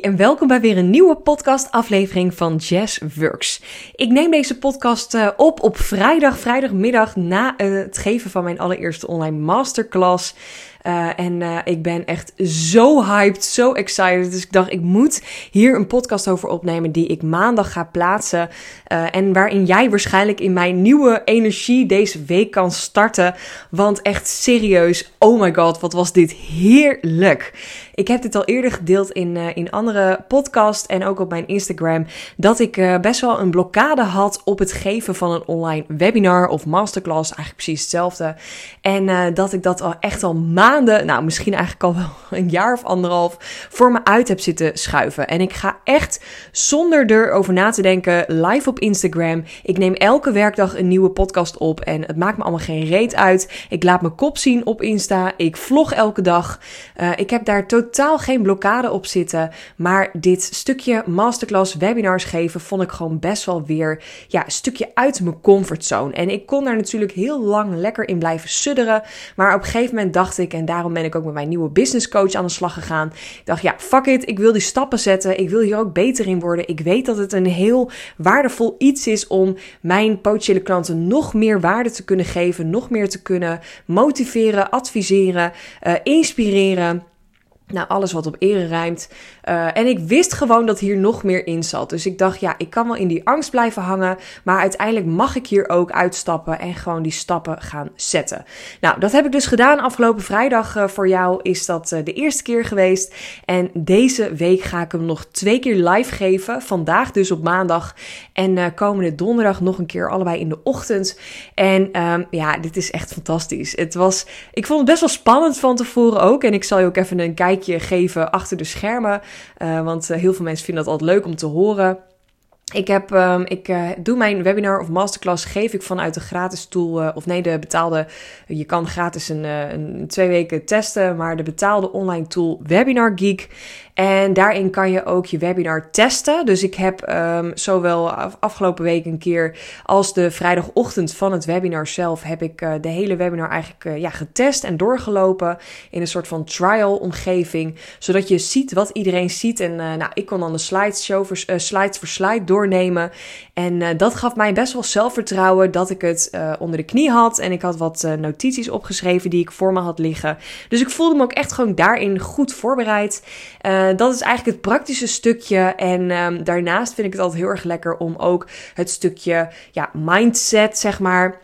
En welkom bij weer een nieuwe podcast-aflevering van Jazz Works. Ik neem deze podcast uh, op op vrijdag, vrijdagmiddag na uh, het geven van mijn allereerste online masterclass. Uh, en uh, ik ben echt zo hyped, zo excited. Dus ik dacht, ik moet hier een podcast over opnemen die ik maandag ga plaatsen. Uh, en waarin jij waarschijnlijk in mijn nieuwe energie deze week kan starten. Want echt serieus, oh my god, wat was dit heerlijk. Ik heb dit al eerder gedeeld in, in andere podcast en ook op mijn Instagram. Dat ik best wel een blokkade had op het geven van een online webinar of masterclass. Eigenlijk precies hetzelfde. En dat ik dat al echt al maanden nou misschien eigenlijk al wel een jaar of anderhalf, voor me uit heb zitten schuiven. En ik ga echt zonder erover na te denken live op Instagram. Ik neem elke werkdag een nieuwe podcast op en het maakt me allemaal geen reet uit. Ik laat mijn kop zien op Insta. Ik vlog elke dag. Uh, ik heb daar totaal geen blokkade op zitten. Maar dit stukje masterclass webinars geven vond ik gewoon best wel weer ja, een stukje uit mijn comfortzone. En ik kon daar natuurlijk heel lang lekker in blijven sudderen. Maar op een gegeven moment dacht ik, en daarom ben ik ook met mijn nieuwe business coach aan de slag gegaan. Ik dacht, ja, fuck it. Ik wil die stappen zetten. Ik wil hier ook beter in worden. Ik weet dat het een heel waardevol iets is om mijn potentiële klanten nog meer waarde te kunnen geven. Nog meer te kunnen motiveren, adviseren, uh, inspireren. Nou, alles wat op ere rijmt. Uh, en ik wist gewoon dat hier nog meer in zat. Dus ik dacht, ja, ik kan wel in die angst blijven hangen. Maar uiteindelijk mag ik hier ook uitstappen en gewoon die stappen gaan zetten. Nou, dat heb ik dus gedaan. Afgelopen vrijdag uh, voor jou is dat uh, de eerste keer geweest. En deze week ga ik hem nog twee keer live geven. Vandaag dus op maandag. En komende donderdag nog een keer allebei in de ochtend. En um, ja, dit is echt fantastisch. Het was, ik vond het best wel spannend van tevoren ook. En ik zal je ook even een kijkje geven achter de schermen. Uh, want uh, heel veel mensen vinden dat altijd leuk om te horen. Ik, heb, um, ik uh, doe mijn webinar of masterclass, geef ik vanuit de gratis tool, of nee, de betaalde, je kan gratis een, een twee weken testen, maar de betaalde online tool Webinar Geek. En daarin kan je ook je webinar testen. Dus ik heb um, zowel afgelopen week een keer als de vrijdagochtend van het webinar zelf heb ik uh, de hele webinar eigenlijk uh, ja, getest en doorgelopen in een soort van trial omgeving. Zodat je ziet wat iedereen ziet. En uh, nou, ik kon dan de slides, show voor, slides voor slide doornemen. En dat gaf mij best wel zelfvertrouwen dat ik het onder de knie had. En ik had wat notities opgeschreven die ik voor me had liggen. Dus ik voelde me ook echt gewoon daarin goed voorbereid. Uh, dat is eigenlijk het praktische stukje. En um, daarnaast vind ik het altijd heel erg lekker om ook het stukje ja, mindset, zeg maar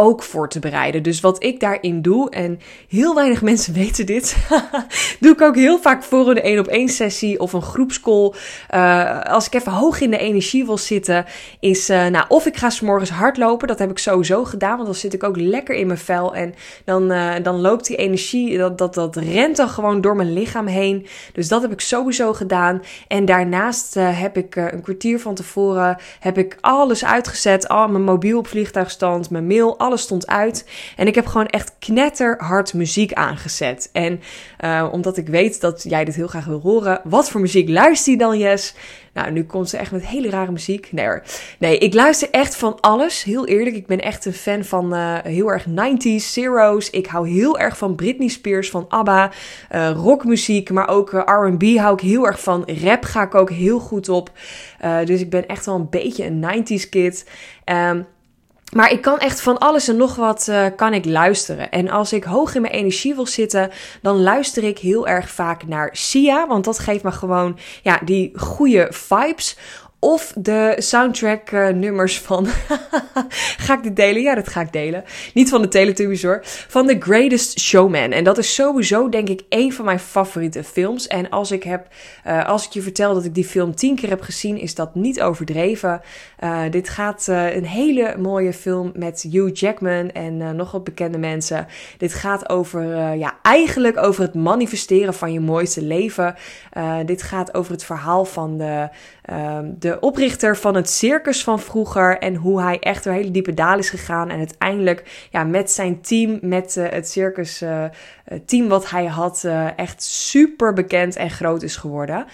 ook voor te bereiden. Dus wat ik daarin doe, en heel weinig mensen weten dit, doe ik ook heel vaak voor een één op één sessie of een groepscall. Uh, als ik even hoog in de energie wil zitten, is uh, nou of ik ga s'morgens hardlopen. Dat heb ik sowieso gedaan, want dan zit ik ook lekker in mijn vel en dan, uh, dan loopt die energie, dat, dat, dat rent dan gewoon door mijn lichaam heen. Dus dat heb ik sowieso gedaan. En daarnaast heb ik een kwartier van tevoren heb ik alles uitgezet, al mijn mobiel op vliegtuigstand, mijn mail, alles stond uit. En ik heb gewoon echt knetterhard muziek aangezet. En uh, omdat ik weet dat jij dit heel graag wil horen, wat voor muziek luister je dan, Yes? Nou, nu komt ze echt met hele rare muziek. Nee. Nee, ik luister echt van alles. Heel eerlijk, ik ben echt een fan van uh, heel erg 90s, zeros. Ik hou heel erg van Britney Spears, van ABBA. Uh, rockmuziek, maar ook R&B hou ik heel erg van. Rap ga ik ook heel goed op. dus ik ben echt wel een beetje een 90s kid. Um, maar ik kan echt van alles en nog wat uh, kan ik luisteren. En als ik hoog in mijn energie wil zitten, dan luister ik heel erg vaak naar Sia. Want dat geeft me gewoon ja, die goede vibes. Of de soundtrack uh, nummers van. ga ik dit delen? Ja, dat ga ik delen. Niet van de Teletubbies hoor. Van The Greatest Showman. En dat is sowieso, denk ik, een van mijn favoriete films. En als ik, heb, uh, als ik je vertel dat ik die film tien keer heb gezien, is dat niet overdreven. Uh, dit gaat een hele mooie film met Hugh Jackman en nog wat bekende mensen. Dit gaat over, ja, eigenlijk over het manifesteren van je mooiste leven. dit gaat over het verhaal van de, de oprichter van het circus van vroeger. En hoe hij echt door hele diepe dalen is gegaan. En uiteindelijk ja, met zijn team, met uh, het circus uh, team wat hij had, echt super bekend en groot is geworden.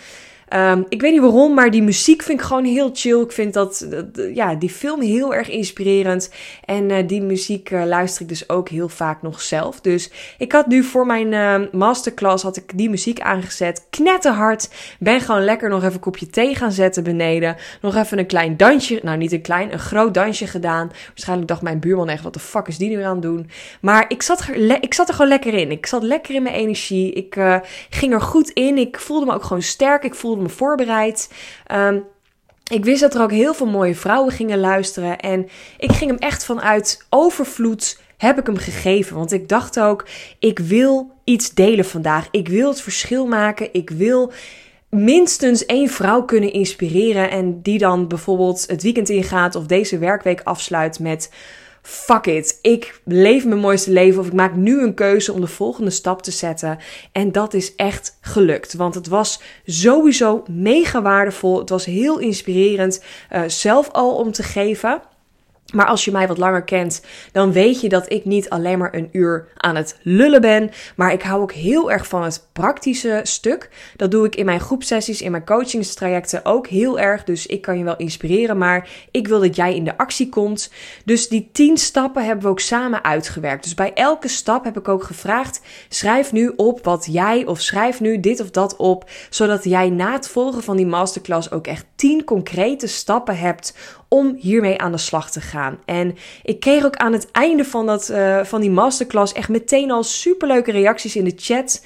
Ehm, ik weet niet waarom, maar die muziek vind ik gewoon heel chill. Ik vind dat, ja, die film heel erg inspirerend. En uh, die muziek uh, luister ik dus ook heel vaak nog zelf. Dus ik had nu voor mijn uh, masterclass had ik die muziek aangezet. Knetterhard. Ben gewoon lekker nog even een kopje thee gaan zetten beneden. Nog even een klein dansje. Nou, niet een klein, een groot dansje gedaan. Waarschijnlijk dacht mijn buurman echt, wat de fuck is die nu aan het doen? Maar ik zat, er, ik zat er gewoon lekker in. Ik zat lekker in mijn energie. Ik ging er goed in. Ik voelde me ook gewoon sterk. Ik me voorbereid. Um, ik wist dat er ook heel veel mooie vrouwen gingen luisteren. En ik ging hem echt vanuit overvloed heb ik hem gegeven. Want ik dacht ook, ik wil iets delen vandaag. Ik wil het verschil maken. Ik wil minstens één vrouw kunnen inspireren. En die dan bijvoorbeeld het weekend ingaat of deze werkweek afsluit met fuck it. Ik leef mijn mooiste leven of ik maak nu een keuze om de volgende stap te zetten. En dat is echt gelukt. Want het was sowieso mega waardevol. Het was heel inspirerend uh, zelf al om te geven. Maar als je mij wat langer kent, dan weet je dat ik niet alleen maar een uur aan het lullen ben. Maar ik hou ook heel erg van het praktische stuk. Dat doe ik in mijn groepsessies, in mijn coachingstrajecten ook heel erg. Dus ik kan je wel inspireren, maar ik wil dat jij in de actie komt. Dus die tien stappen hebben we ook samen uitgewerkt. Dus bij elke stap heb ik ook gevraagd: schrijf nu op wat jij of schrijf nu dit of dat op. Zodat jij na het volgen van die masterclass ook echt tien concrete stappen hebt om hiermee aan de slag te gaan. En ik kreeg ook aan het einde van, dat, uh, van die masterclass echt meteen al superleuke reacties in de chat.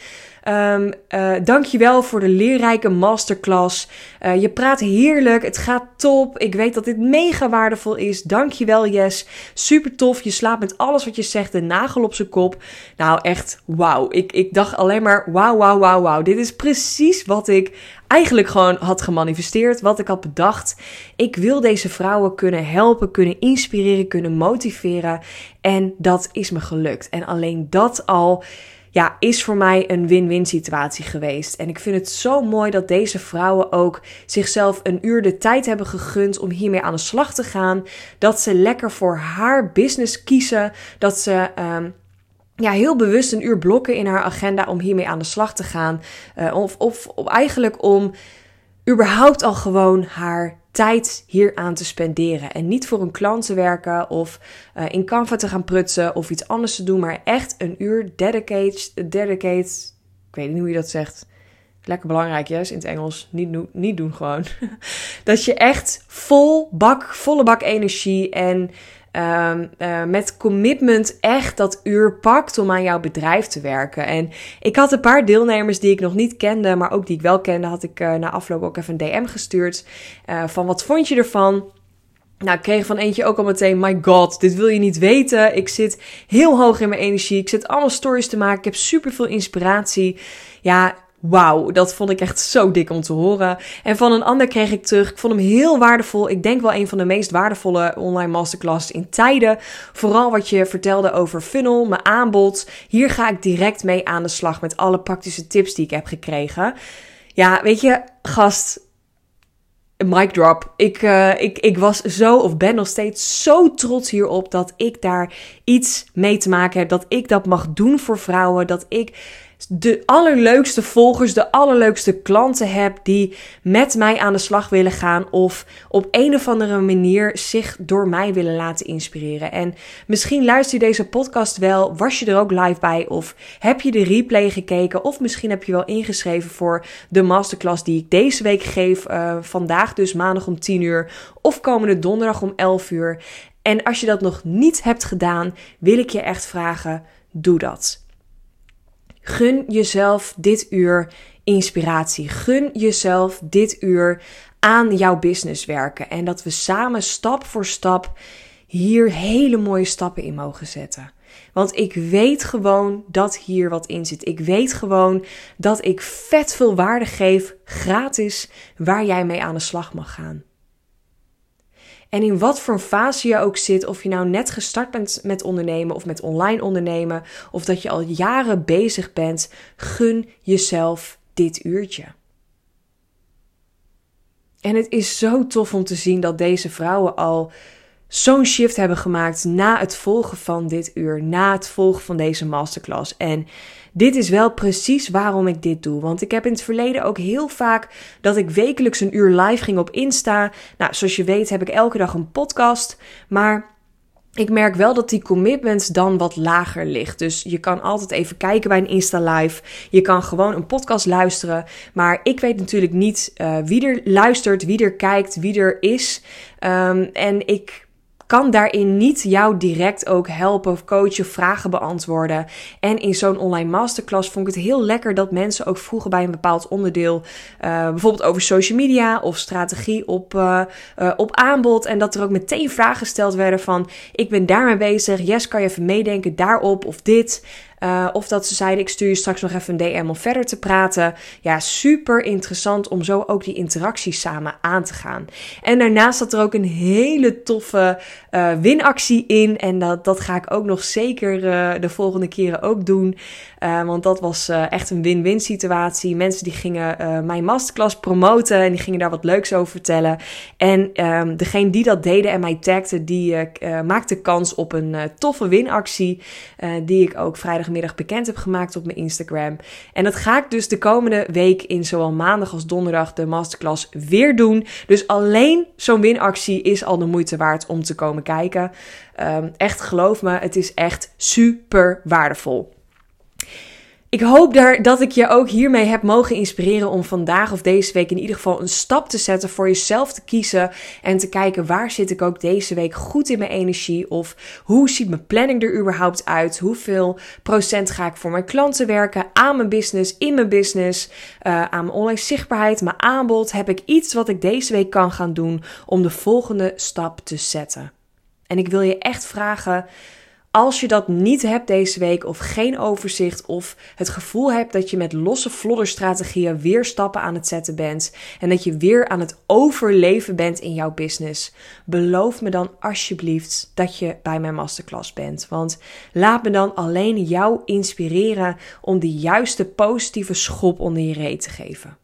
Um, uh, dankjewel voor de leerrijke masterclass. Uh, je praat heerlijk. Het gaat top. Ik weet dat dit mega waardevol is. Dankjewel, Yes. Super tof. Je slaat met alles wat je zegt de nagel op zijn kop. Nou, echt wauw. Ik, ik dacht alleen maar wauw, wauw, wauw, wauw. Dit is precies wat ik eigenlijk gewoon had gemanifesteerd. Wat ik had bedacht. Ik wil deze vrouwen kunnen helpen, kunnen inspireren, kunnen motiveren. En dat is me gelukt. En alleen dat al ja, is voor mij een win-win situatie geweest. En ik vind het zo mooi dat deze vrouwen ook zichzelf een uur de tijd hebben gegund om hiermee aan de slag te gaan. Dat ze lekker voor haar business kiezen. Dat ze. Um, ja, heel bewust een uur blokken in haar agenda om hiermee aan de slag te gaan. Uh, of, of, of eigenlijk om überhaupt al gewoon haar tijd hier aan te spenderen. En niet voor een klant te werken of uh, in Canva te gaan prutsen of iets anders te doen, maar echt een uur dedicate, dedicate ik weet niet hoe je dat zegt. Lekker belangrijk, yes, in het Engels. Niet, niet doen gewoon. dat je echt vol bak, volle bak energie en um, uh, met commitment echt dat uur pakt om aan jouw bedrijf te werken. En ik had een paar deelnemers die ik nog niet kende, maar ook die ik wel kende, had ik uh, na afloop ook even een DM gestuurd. Uh, van wat vond je ervan? Nou, ik kreeg van eentje ook al meteen, my god, dit wil je niet weten. Ik zit heel hoog in mijn energie. Ik zit allemaal stories te maken. Ik heb super veel inspiratie. Ja, Wauw, dat vond ik echt zo dik om te horen. En van een ander kreeg ik terug. Ik vond hem heel waardevol. Ik denk wel een van de meest waardevolle online masterclasses in tijden. Vooral wat je vertelde over funnel, mijn aanbod. Hier ga ik direct mee aan de slag met alle praktische tips die ik heb gekregen. Ja, weet je, gast, mic drop. Ik, uh, ik, ik was zo, of ben nog steeds zo trots hierop dat ik daar iets mee te maken heb. Dat ik dat mag doen voor vrouwen. Dat ik de allerleukste volgers, de allerleukste klanten heb die met mij aan de slag willen gaan of op een of andere manier zich door mij willen laten inspireren. En misschien luister je deze podcast wel, was je er ook live bij of heb je de replay gekeken of misschien heb je wel ingeschreven voor de masterclass die ik deze week geef, uh, vandaag dus maandag om 10 uur of komende donderdag om 11 uur. En als je dat nog niet hebt gedaan, wil ik je echt vragen, doe dat. Gun jezelf dit uur inspiratie. Gun jezelf dit uur aan jouw business werken. En dat we samen stap voor stap hier hele mooie stappen in mogen zetten. Want ik weet gewoon dat hier wat in zit. Ik weet gewoon dat ik vet veel waarde geef, gratis, waar jij mee aan de slag mag gaan. En in wat voor fase je ook zit, of je nou net gestart bent met ondernemen of met online ondernemen, of dat je al jaren bezig bent, gun jezelf dit uurtje. En het is zo tof om te zien dat deze vrouwen al zo'n shift hebben gemaakt na het volgen van dit uur, na het volgen van deze masterclass. En dit is wel precies waarom ik dit doe. Want ik heb in het verleden ook heel vaak dat ik wekelijks een uur live ging op Insta. Nou, zoals je weet heb ik elke dag een podcast. Maar ik merk wel dat die commitment dan wat lager ligt. Dus je kan altijd even kijken bij een Insta Live. Je kan gewoon een podcast luisteren. Maar ik weet natuurlijk niet uh, wie er luistert, wie er kijkt, wie er is. Um, en ik kan daarin niet jou direct ook helpen of coachen, vragen beantwoorden. En in zo'n online masterclass vond ik het heel lekker dat mensen ook vroegen bij een bepaald onderdeel, uh, bijvoorbeeld over social media of strategie op, uh, uh, op aanbod. En dat er ook meteen vragen gesteld werden van, ik ben daarmee bezig, yes, kan je even meedenken daarop of dit. Uh, of dat ze zeiden: Ik stuur je straks nog even een DM om verder te praten. Ja, super interessant om zo ook die interactie samen aan te gaan. En daarnaast zat er ook een hele toffe uh, winactie in. En dat, dat ga ik ook nog zeker uh, de volgende keren ook doen. want dat was echt een win-win situatie. Mensen die gingen mijn masterclass promoten en die gingen daar wat leuks over vertellen. En um, degene die dat deden en mij tagde, die maakte kans op een toffe winactie. die ik ook vrijdag middag bekend heb gemaakt op mijn Instagram. En dat ga ik dus de komende week in zowel maandag als donderdag de masterclass weer doen. Dus alleen zo'n winactie is al de moeite waard om te komen kijken. Um, echt geloof me, het is echt super waardevol. Ik hoop daar dat ik je ook hiermee heb mogen inspireren om vandaag of deze week in ieder geval een stap te zetten voor jezelf te kiezen en te kijken waar zit ik ook deze week goed in mijn energie of hoe ziet mijn planning er überhaupt uit? Hoeveel procent ga ik voor mijn klanten werken, aan mijn business, in mijn business, uh, aan mijn online zichtbaarheid, mijn aanbod? Heb ik iets wat ik deze week kan gaan doen om de volgende stap te zetten? En ik wil je echt vragen als je dat niet hebt deze week of geen overzicht of het gevoel hebt dat je met losse flodderstrategieën weer stappen aan het zetten bent en dat je weer aan het overleven bent in jouw business, beloof me dan alsjeblieft dat je bij mijn masterclass bent. Want laat me dan alleen jou inspireren om de juiste positieve schop onder je reet te geven.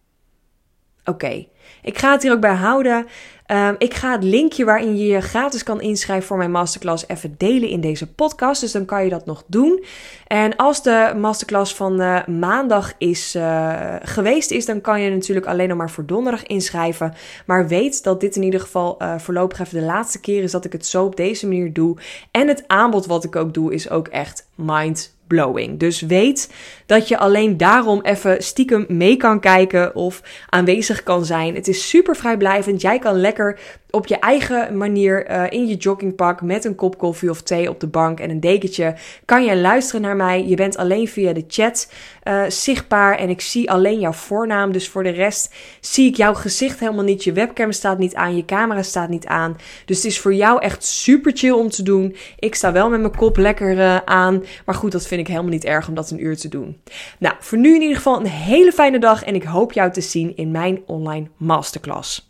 Oké, ik ga het hier ook bij houden. Um, ik ga het linkje waarin je je gratis kan inschrijven voor mijn masterclass even delen in deze podcast. Dus dan kan je dat nog doen. En als de masterclass van uh, maandag is uh, geweest is, dan kan je natuurlijk alleen nog maar voor donderdag inschrijven. Maar weet dat dit in ieder geval uh, voorlopig even de laatste keer is dat ik het zo op deze manier doe. En het aanbod wat ik ook doe is ook echt mind blowing. Dus weet dat je alleen daarom even stiekem mee kan kijken of aanwezig kan zijn. Het is super vrijblijvend. Jij kan lekker op je eigen manier uh, in je joggingpak met een kop koffie of thee op de bank en een dekentje kan je luisteren naar mij. Je bent alleen via de chat uh, zichtbaar en ik zie alleen jouw voornaam. Dus voor de rest zie ik jouw gezicht helemaal niet. Je webcam staat niet aan, je camera staat niet aan. Dus het is voor jou echt super chill om te doen. Ik sta wel met mijn kop lekker uh, aan, maar goed, dat vind ik helemaal niet erg om dat een uur te doen. Nou, voor nu in ieder geval een hele fijne dag en ik hoop jou te zien in mijn online masterclass.